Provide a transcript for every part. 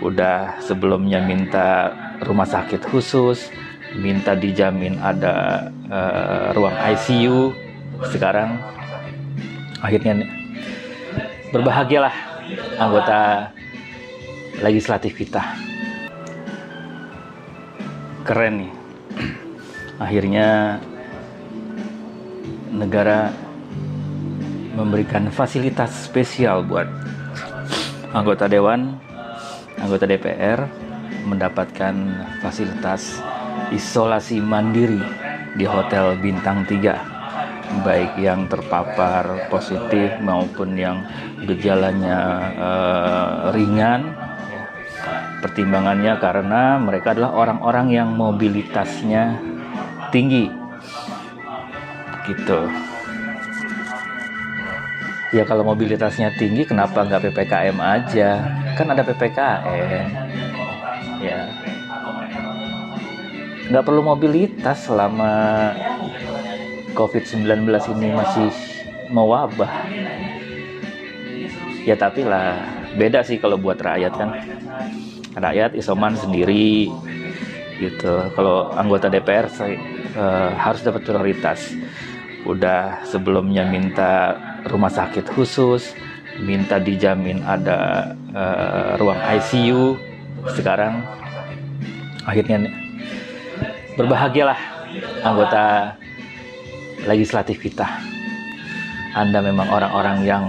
udah sebelumnya minta rumah sakit khusus minta dijamin ada uh, ruang ICU sekarang akhirnya berbahagialah anggota legislatif kita. Keren nih. Akhirnya negara memberikan fasilitas spesial buat anggota dewan, anggota DPR mendapatkan fasilitas isolasi mandiri di hotel bintang 3 baik yang terpapar positif maupun yang gejalanya uh, ringan. Pertimbangannya karena mereka adalah orang-orang yang mobilitasnya tinggi. Gitu ya kalau mobilitasnya tinggi kenapa nggak ppkm aja? Kan ada ppkm ya. Nggak perlu mobilitas selama covid-19 ini masih mewabah. Ya tapi lah beda sih kalau buat rakyat kan. Rakyat isoman sendiri gitu. Kalau anggota DPR saya, uh, harus dapat prioritas udah sebelumnya minta rumah sakit khusus, minta dijamin ada uh, ruang ICU. Sekarang akhirnya berbahagialah anggota legislatif kita. Anda memang orang-orang yang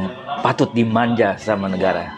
patut dimanja sama negara.